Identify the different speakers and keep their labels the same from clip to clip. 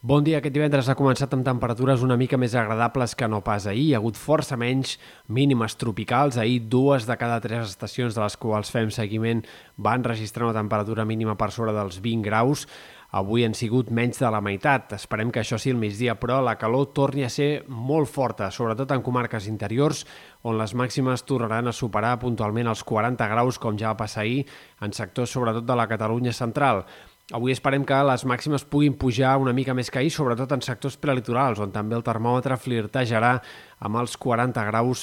Speaker 1: Bon dia. Aquest divendres ha començat amb temperatures una mica més agradables que no pas ahir. Hi ha hagut força menys mínimes tropicals. Ahir dues de cada tres estacions de les quals fem seguiment van registrar una temperatura mínima per sobre dels 20 graus. Avui han sigut menys de la meitat. Esperem que això sigui el migdia, però la calor torni a ser molt forta, sobretot en comarques interiors, on les màximes tornaran a superar puntualment els 40 graus, com ja va passar ahir, en sectors sobretot de la Catalunya central. Avui esperem que les màximes puguin pujar una mica més que ahir, sobretot en sectors prelitorals, on també el termòmetre flirtejarà amb els 40 graus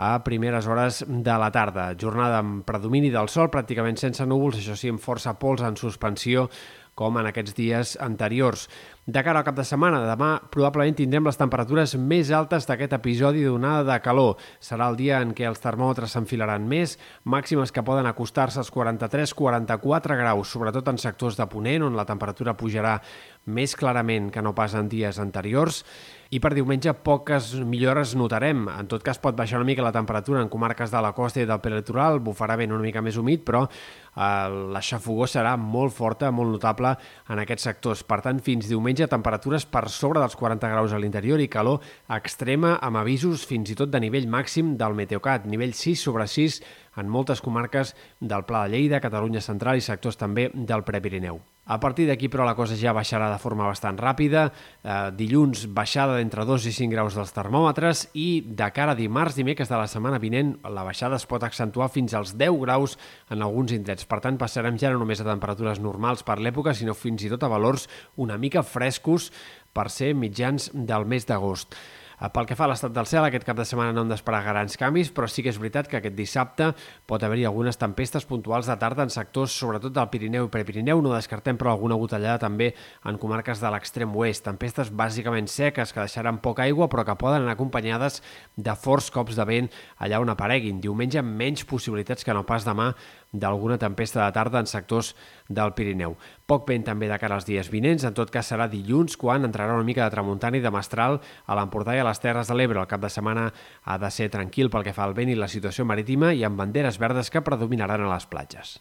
Speaker 1: a primeres hores de la tarda. Jornada amb predomini del sol, pràcticament sense núvols, això sí, amb força pols en suspensió, com en aquests dies anteriors. De cara al cap de setmana, demà probablement tindrem les temperatures més altes d'aquest episodi d'onada de calor. Serà el dia en què els termòmetres s'enfilaran més, màximes que poden acostar-se als 43-44 graus, sobretot en sectors de Ponent, on la temperatura pujarà més clarament que no pas en dies anteriors. I per diumenge poques millores notarem. En tot cas pot baixar una mica la temperatura en comarques de la costa i del prelitoral, bufarà ben una mica més humit, però eh, la xafogó serà molt forta, molt notable en aquests sectors. Per tant, fins diumenge temperatures per sobre dels 40 graus a l'interior i calor extrema amb avisos fins i tot de nivell màxim del Meteocat, nivell 6 sobre 6 en moltes comarques del Pla de Lleida, Catalunya Central i sectors també del Prepirineu. A partir d'aquí, però, la cosa ja baixarà de forma bastant ràpida. Eh, dilluns, baixada d'entre 2 i 5 graus dels termòmetres i de cara a dimarts, dimecres de la setmana vinent, la baixada es pot accentuar fins als 10 graus en alguns indrets. Per tant, passarem ja no només a temperatures normals per l'època, sinó fins i tot a valors una mica frescos per ser mitjans del mes d'agost. Eh, pel que fa a l'estat del cel, aquest cap de setmana no hem d'esperar grans canvis, però sí que és veritat que aquest dissabte pot haver-hi algunes tempestes puntuals de tarda en sectors, sobretot del Pirineu i Prepirineu. No descartem, però, alguna gotellada també en comarques de l'extrem oest. Tempestes bàsicament seques que deixaran poca aigua, però que poden anar acompanyades de forts cops de vent allà on apareguin. Diumenge, menys possibilitats que no pas demà d'alguna tempesta de tarda en sectors del Pirineu. Poc vent també de cara als dies vinents, en tot cas serà dilluns quan entrarà una mica de tramuntana i de mestral a l'Empordà i les Terres de l'Ebre. El cap de setmana ha de ser tranquil pel que fa al vent i la situació marítima i amb banderes verdes que predominaran a les platges.